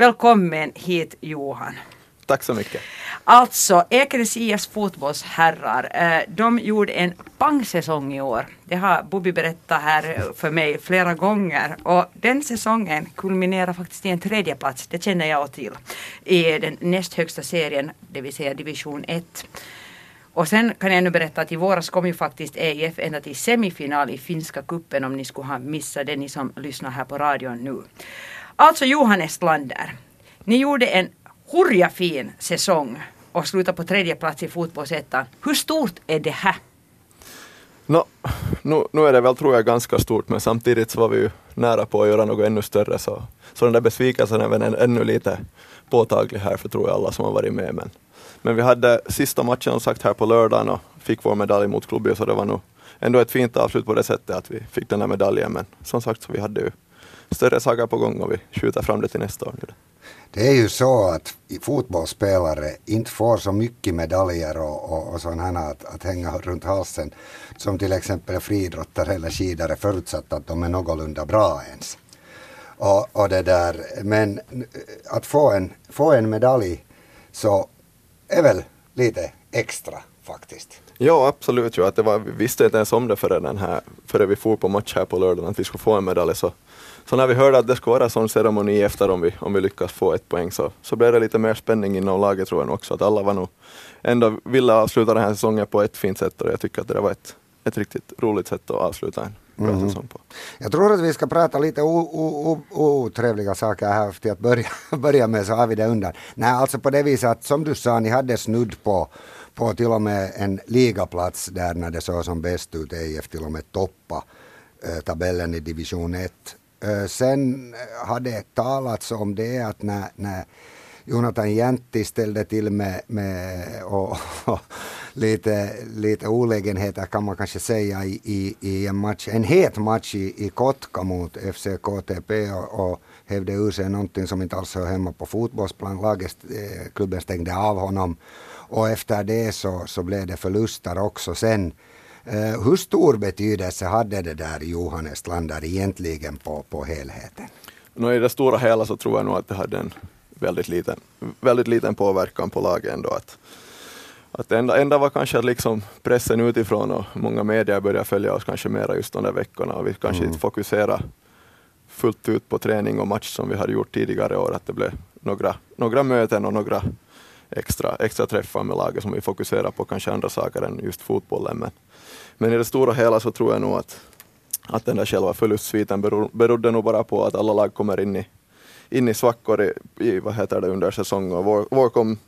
Välkommen hit Johan. Tack så mycket. Alltså, Ekenäs IS fotbollsherrar, eh, de gjorde en pangsäsong i år. Det har Bobby berättat här för mig flera gånger. Och den säsongen kulminerar faktiskt i en tredje plats, det känner jag till, i den näst högsta serien, det vill säga division 1. Och sen kan jag nu berätta att i våras kom ju faktiskt EIF ända till semifinal i finska kuppen om ni skulle ha missat det, ni som lyssnar här på radion nu. Alltså Johannes Lander, ni gjorde en hurja fin säsong och slutade på tredje plats i fotbollsettan. Hur stort är det här? No, nu, nu är det väl tror jag ganska stort men samtidigt så var vi ju nära på att göra något ännu större så, så den där besvikelsen är väl ännu lite påtaglig här för tror jag alla som har varit med men men vi hade sista matchen som sagt här på lördagen och fick vår medalj mot klubben så det var nog ändå ett fint avslut på det sättet att vi fick den här medaljen. Men som sagt så vi hade ju större saker på gång och vi skjuter fram det till nästa år. Det är ju så att fotbollsspelare inte får så mycket medaljer och, och, och sådana att, att hänga runt halsen som till exempel friidrottare eller skidare förutsatt att de är någorlunda bra ens. Och, och det där. Men eh, att få en, få en medalj så är väl lite extra faktiskt. Ja, absolut. Ju. Att det var, vi visste inte ens om det före, den här, före vi for på match här på lördagen, att vi skulle få en medalj. Så, så när vi hörde att det skulle vara sån ceremoni efter om vi, om vi lyckas få ett poäng så, så blev det lite mer spänning inom laget tror jag också. Att alla var nog ändå ville avsluta den här säsongen på ett fint sätt och jag tycker att det var ett, ett riktigt roligt sätt att avsluta en mm. säsong på. Jag tror att vi ska prata lite otrevliga saker här till att börja, börja med så har vi det undan. Nej, alltså på det viset att som du sa, ni hade snudd på på till och med en ligaplats där när det såg som bäst ut, EIF till och med toppa eh, tabellen i division 1. Eh, sen eh, hade det talats om det att när, när Jonathan Jäntti ställde till med, med och, och, lite, lite olägenheter kan man kanske säga i, i, i en match, en het match i, i Kotka mot FC KTP och, och hävde ur sig någonting som inte alls hör hemma på fotbollsplan. Laget, eh, klubben stängde av honom och efter det så, så blev det förluster också sen. Uh, hur stor betydelse hade det där Johannes Lander egentligen på, på helheten? No, I det stora hela så tror jag nog att det hade en väldigt liten, väldigt liten påverkan på laget ändå. Att, att det enda, enda var kanske att liksom pressen utifrån och många medier började följa oss kanske mera just de där veckorna och vi kanske mm. inte fokuserade fullt ut på träning och match som vi hade gjort tidigare år. Att det blev några, några möten och några extra, extra träffar med laget som vi fokuserar på kanske andra saker än just fotbollen. Men, men i det stora hela så tror jag nog att, att den där själva förlustsviten beror, berodde nog bara på att alla lag kommer in i, in i svackor i, i vad heter det, under säsongen. Och vår, vår kom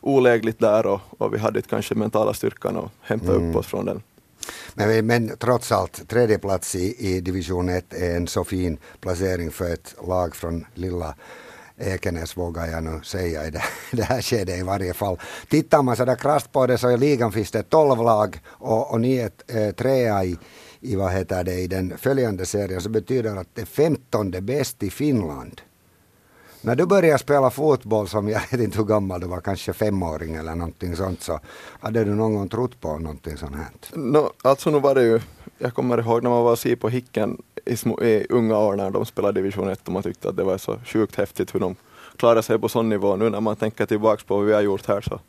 olägligt där och, och vi hade inte kanske mentala styrkan att hämta mm. upp oss från den. Men, men trots allt, tredje plats i, i division 1 är en så fin placering för ett lag från lilla Ekenäs vågar jag nu säga i det, det här skedet i varje fall. Tittar man sådär krasst på det så i ligan finns det 12 lag och, och ni är äh, eh, trea i, i, vad heter det, i den följande serien så betyder det att det är femtonde bäst i Finland. När du började spela fotboll som jag vet inte hur gammal du var, kanske femåring eller någonting sånt, så hade du någon gång trott på någonting sånt här? No, alltså nu var det ju, jag kommer ihåg när man var och på Hicken i, små, i unga år när de spelade division 1 och man tyckte att det var så sjukt häftigt hur de klarade sig på sån nivå. Nu när man tänker tillbaka på vad vi har gjort här så,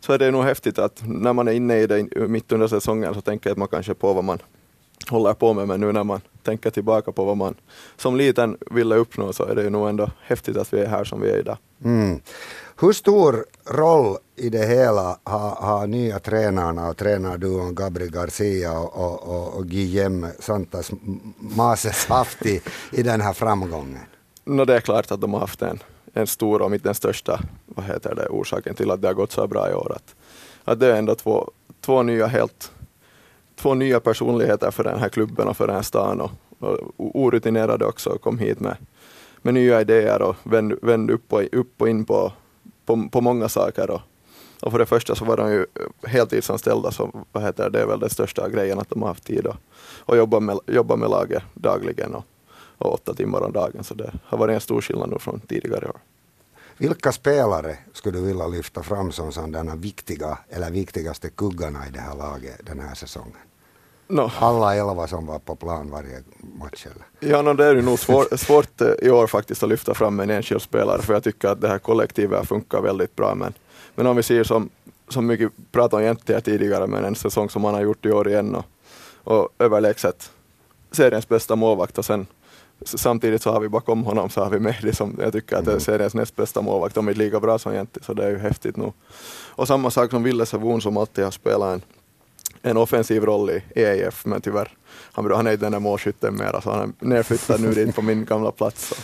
så är det nog häftigt att när man är inne i det mitt under säsongen så tänker man kanske på vad man håller på med, men nu när man tänker tillbaka på vad man som liten ville uppnå så är det ju nog ändå häftigt att vi är här som vi är idag. Mm. Hur stor roll i det hela har, har nya tränarna och tränarduon Gabri Garcia och, och, och, och Guillem Santas Mases haft i, i den här framgången? No, det är klart att de har haft en, en stor, om inte den största, vad heter det, orsaken till att det har gått så bra i år. Att, att det är ändå två, två nya helt två nya personligheter för den här klubben och för den här stan och, orutinerade också och kom hit med, med nya idéer och vände, vände upp, och, upp och in på, på, på många saker. Och, och för det första så var de ju heltidsanställda, så vad heter det, det är väl den största grejen att de har haft tid att och jobba, med, jobba med laget dagligen och, och åtta timmar om dagen. Så det har varit en stor skillnad nu från tidigare år. Vilka spelare skulle du vilja lyfta fram som sådana viktiga eller viktigaste kuggarna i det här laget den här säsongen? No. Alla elva som var på plan varje match? Eller? Ja, no, det är ju nog svår, svårt eh, i år faktiskt att lyfta fram en enskild spelare, för jag tycker att det här kollektivet funkar väldigt bra. Men, men om vi ser som, som mycket pratade om Jäntiä tidigare, men en säsong som han har gjort i år igen och, och överlägset seriens bästa målvakt och sen samtidigt så har vi bakom honom så har vi Mehdi som jag tycker att är mm. seriens näst bästa målvakt, om inte lika bra som Jänti, så det är ju häftigt nog. Och samma sak som Ville Savon som alltid har spelat en, en offensiv roll i EIF, men tyvärr, han, han är inte den där målskytten mera, så han är nerflyttad nu dit på min gamla plats. Och,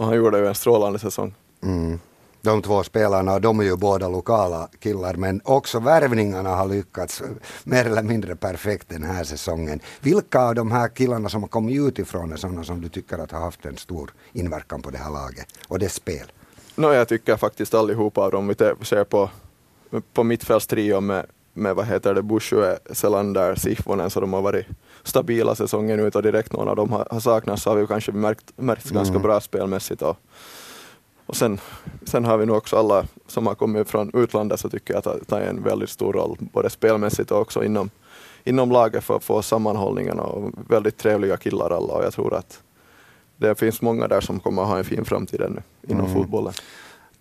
och han gjorde ju en strålande säsong. Mm de två spelarna, de är ju båda lokala killar, men också värvningarna har lyckats mer eller mindre perfekt den här säsongen. Vilka av de här killarna som har kommit utifrån är sådana som du tycker att har haft en stor inverkan på det här laget och dess spel? No, jag tycker faktiskt allihopa av dem, vi ser på, på mittfältstrio med, med vad heter det, Bushue, Selander, Sihvonen, så de har varit stabila säsongen ut och direkt någon av dem har, har saknats så har vi kanske märkt, märkt ganska mm. bra spelmässigt. Och, och sen, sen har vi nog också alla som har kommit från utlandet så tycker jag att det är en väldigt stor roll, både spelmässigt och också inom, inom laget för att få sammanhållningen och väldigt trevliga killar alla och jag tror att det finns många där som kommer att ha en fin framtid ännu inom mm. fotbollen.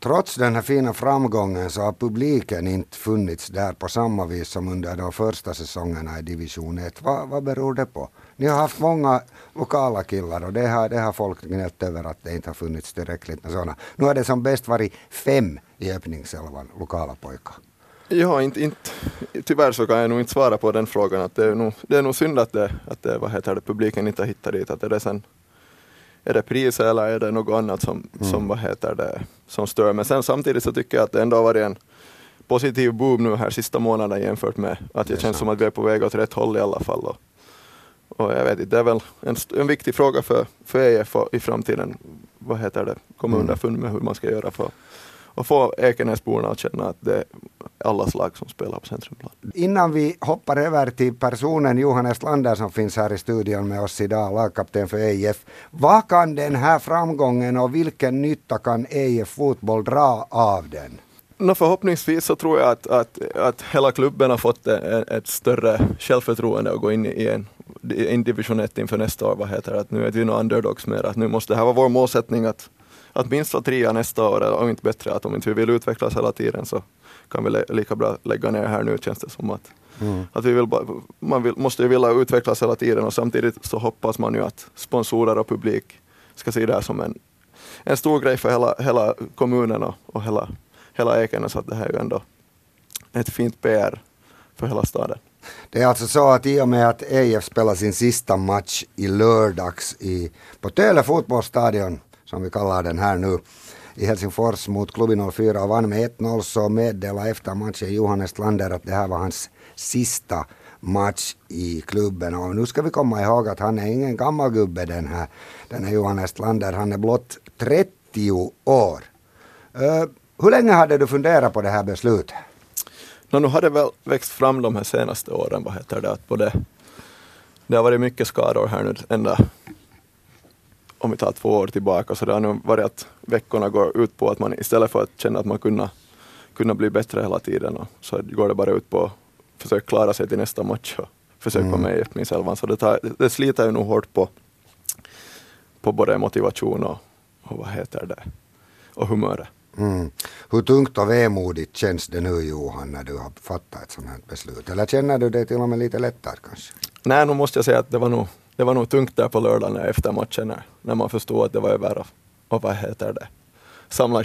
Trots den här fina framgången så har publiken inte funnits där på samma vis som under de första säsongerna i division 1. Vad, vad beror det på? Ni har haft många lokala killar och det har, det har folk gnällt över att det inte har funnits tillräckligt med sådana. Nu har det som bäst varit fem i öppningselvan lokala pojkar. Ja, inte, inte, tyvärr så kan jag nog inte svara på den frågan. Att det, är nog, det är nog synd att, det, att det, vad heter det, publiken inte har hittat dit. Att är, sen, är det priset eller är det något annat som, mm. som, vad heter det, som stör? Men sen samtidigt så tycker jag att det ändå har varit en positiv boom nu här sista månaden jämfört med att känns sant. som att vi är på väg åt rätt håll i alla fall. Och, och jag vet inte, det är väl en, en viktig fråga för, för EF i framtiden. Vad heter det? Komma mm. underfund med hur man ska göra för att få Ekenäsborna att känna att det är allas lag som spelar på Centrumplan. Innan vi hoppar över till personen Johannes Lander som finns här i studion med oss idag, lagkapten för EIF. Vad kan den här framgången och vilken nytta kan EIF fotboll dra av den? No, förhoppningsvis så tror jag att, att, att hela klubben har fått ett, ett större självförtroende att gå in i en in division 1 inför nästa år, vad heter det, att nu är vi nog underdogs mer, att nu måste det här vara vår målsättning att, att minst vara trea nästa år, och inte bättre, att om inte vi vill utvecklas hela tiden så kan vi lika bra lägga ner här nu känns det som att, mm. att vi vill, man vill, måste ju vilja utvecklas hela tiden och samtidigt så hoppas man ju att sponsorer och publik ska se det här som en, en stor grej för hela, hela kommunen och, och hela, hela Ekenäs, att det här är ju ändå ett fint PR för hela staden. Det är alltså så att i och med att EIF spelar sin sista match i lördags i, på Töle fotbollsstadion, som vi kallar den här nu, i Helsingfors mot Klubben 04 och vann med 1-0 så meddelade efter matchen Johannes Lander att det här var hans sista match i klubben. Och nu ska vi komma ihåg att han är ingen gammal gubbe den här, den här Johannes Lander. Han är blott 30 år. Uh, hur länge hade du funderat på det här beslutet? No, nu har det väl växt fram de här senaste åren, vad heter det, att både, det har varit mycket skador här nu ända om vi tar två år tillbaka, så det har nu varit att veckorna går ut på att man istället för att känna att man kunna, kunna bli bättre hela tiden, och så går det bara ut på att försöka klara sig till nästa match och försöka vara med i öppningselvan. Så det, tar, det sliter ju nog hårt på, på både motivation och, och vad heter det, och humöret. Mm. Hur tungt och vemodigt känns det nu Johan när du har fattat ett sådant här beslut? Eller känner du det till och med lite lättare kanske? Nej, nu måste jag säga att det var nog, det var nog tungt där på lördagen efter matchen när, när man förstod att det var över och, och vad heter det, samla,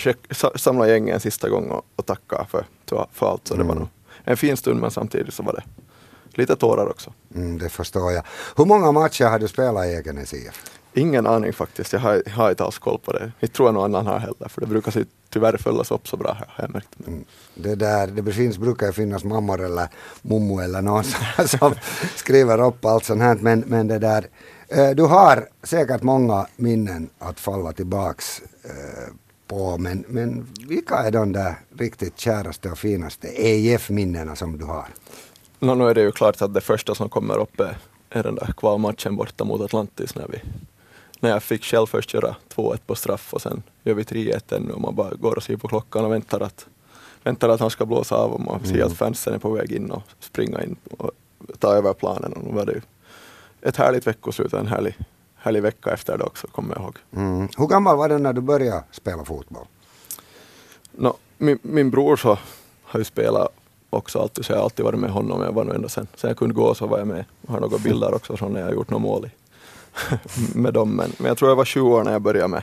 samla gängen sista gången och, och tacka för, för allt. Så mm. det var mm. nog en fin stund men samtidigt så var det lite tårar också. Mm, det förstår jag. Hur många matcher har du spelat i Ekenäs IF? Ingen aning faktiskt. Jag har, har inte alls koll på det. Jag tror någon annan har heller, för det brukar se, tyvärr följas upp så bra här, har jag märkt. Mm. Det, där, det finns, brukar finnas mammor eller mummo eller någon som skriver upp allt sånt här, men, men det där, eh, du har säkert många minnen att falla tillbaks eh, på, men, men vilka är de där riktigt käraste och finaste EIF-minnena som du har? No, nu är det ju klart att det första som kommer upp är, är den där kvalmatchen borta mot Atlantis när vi när jag fick själv först göra 2-1 på straff och sen gör vi 3-1 ännu och man bara går och ser på klockan och väntar att, väntar att han ska blåsa av och man ser mm. att fansen är på väg in och springa in och ta över planen och nu var det ju ett härligt veckoslut och en härlig, härlig vecka efter det också, kommer jag ihåg. Mm. Hur gammal var du när du började spela fotboll? No, min, min bror så har ju spelat också alltid, så jag har alltid varit med honom. Jag var nog ända sen, sen jag kunde gå så var jag med. Jag har några bilder också från när jag gjort några mål i, med dem. Men, men jag tror jag var 20 år när jag började med,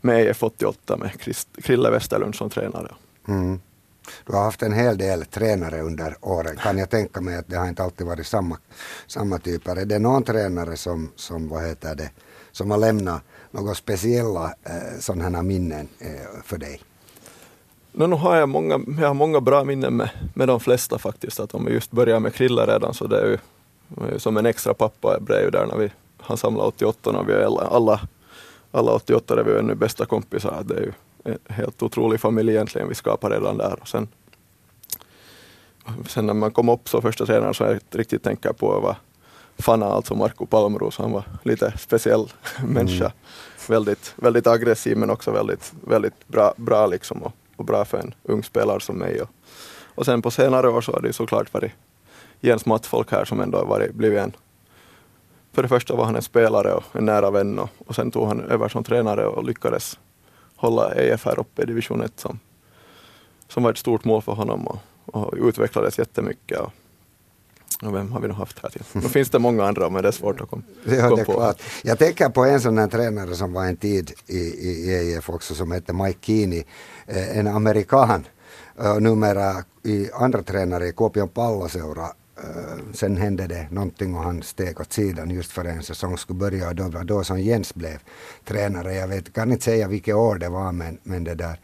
med EF 88 med Christ, Krille Westerlund som tränare. Mm. Du har haft en hel del tränare under åren. Kan jag tänka mig att det har inte alltid varit samma, samma typer. Är det någon tränare som, som, vad heter det, som har lämnat några speciella eh, sådana minnen eh, för dig? No, nu har jag, många, jag har många bra minnen med, med de flesta faktiskt. Att om vi just börjar med Krille redan så det är ju, som en extra pappa blev ju där när vi han samlade 88 och vi är alla, alla, alla 88 är vi ännu bästa kompisar. Det är ju en helt otrolig familj egentligen vi skapade redan där. Och sen, sen när man kom upp så första tränaren som jag riktigt tänker på var Fana, alltså Marco Palmros. Han var lite speciell människa. Mm. Väldigt, väldigt aggressiv men också väldigt, väldigt bra, bra liksom och, och bra för en ung spelare som mig. Och, och sen på senare år så har det såklart varit Jens Mattfolk här som ändå har varit, blivit en för det första var han en spelare och en nära vän och, och sen tog han över som tränare och lyckades hålla EF här uppe i division 1 som, som var ett stort mål för honom och, och utvecklades jättemycket. Och, och vem har vi nog haft här till? Nu finns det många andra men det är svårt att komma ja, kom på. Klart. Jag tänker på en sån här tränare som var en tid i, i EIF också som hette Mike Keeney, eh, en amerikan och numera i andra tränare i Kuopion palloseura sen hände det någonting och han steg åt sidan just för en säsong skulle börja och då var då som Jens blev tränare. Jag vet, kan inte säga vilket år det var men, men det där.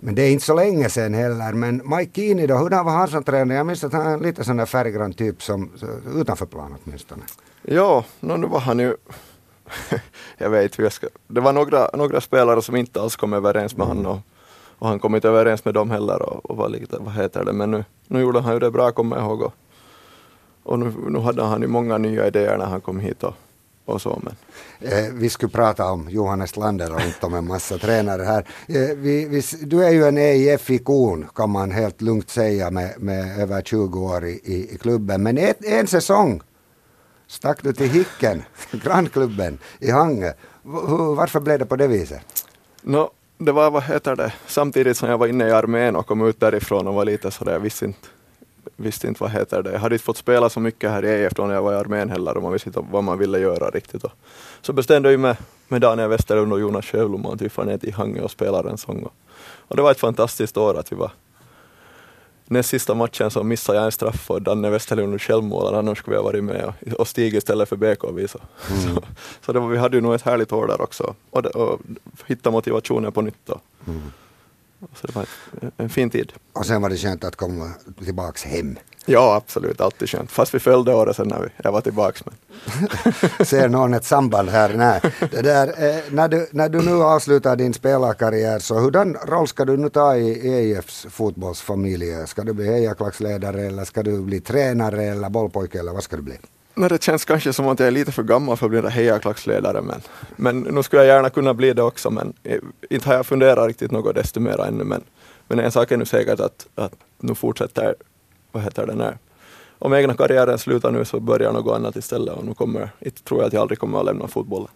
Men det är inte så länge sedan heller. Men Mike Kini då, hur var han som tränare? Jag minns att han är lite sån där färggrann typ som utanför plan åtminstone. Ja, no, nu var han ju jag vet jag ska, det var några, några spelare som inte alls kom överens med mm. honom och, och han kom inte överens med dem heller och, och var lite, vad heter det, men nu, nu gjorde han ju det bra kommer jag ihåg och, och nu, nu hade han ju många nya idéer när han kom hit och, och så. Men. Eh, vi skulle prata om Johannes Lander och inte om en massa tränare här. Eh, vi, vi, du är ju en EIF-ikon kan man helt lugnt säga med, med över 20 år i, i, i klubben. Men ett, en säsong stack du till Hicken, grannklubben i Hangö. Varför blev det på det viset? No, det var, vad heter det, samtidigt som jag var inne i armén och kom ut därifrån och var lite sådär, jag visste inte visste inte vad heter det. Jag hade inte fått spela så mycket här i EF då när jag var i armén heller och man visste inte vad man ville göra riktigt. Så bestämde jag mig med Daniel Westerlund och Jonas Sjöblom att vi far ner till Hangö och spelar en sång. Och det var ett fantastiskt år att vi var näst sista matchen så missade jag en straff och Danne Westerlund självmålade, annars skulle vi ha varit med och, och stigit istället för BK. Så, mm. så, så det var, vi hade ju nog ett härligt år där också och, det, och hitta motivationen på nytt. Mm. Så det var en fin tid. Och sen var det skönt att komma tillbaks hem. Ja, absolut. Alltid skönt. Fast vi följde året sen när vi, jag var tillbaks. Men. Ser någon ett samband här? Nej. Det där, eh, när, du, när du nu avslutar din spelarkarriär, så hurdan roll ska du nu ta i EIFs fotbollsfamilj? Ska du bli hejaklacksledare eller ska du bli tränare eller bollpojke eller vad ska du bli? Men det känns kanske som att jag är lite för gammal för att bli en hejaklacksledare men, men nu skulle jag gärna kunna bli det också men inte har jag funderat riktigt något desto mer ännu men, men en sak är nu säkert att, att nu fortsätter, vad heter det, när om egna karriären slutar nu så börjar något annat istället och nu kommer, inte tror jag att jag aldrig kommer att lämna fotbollen.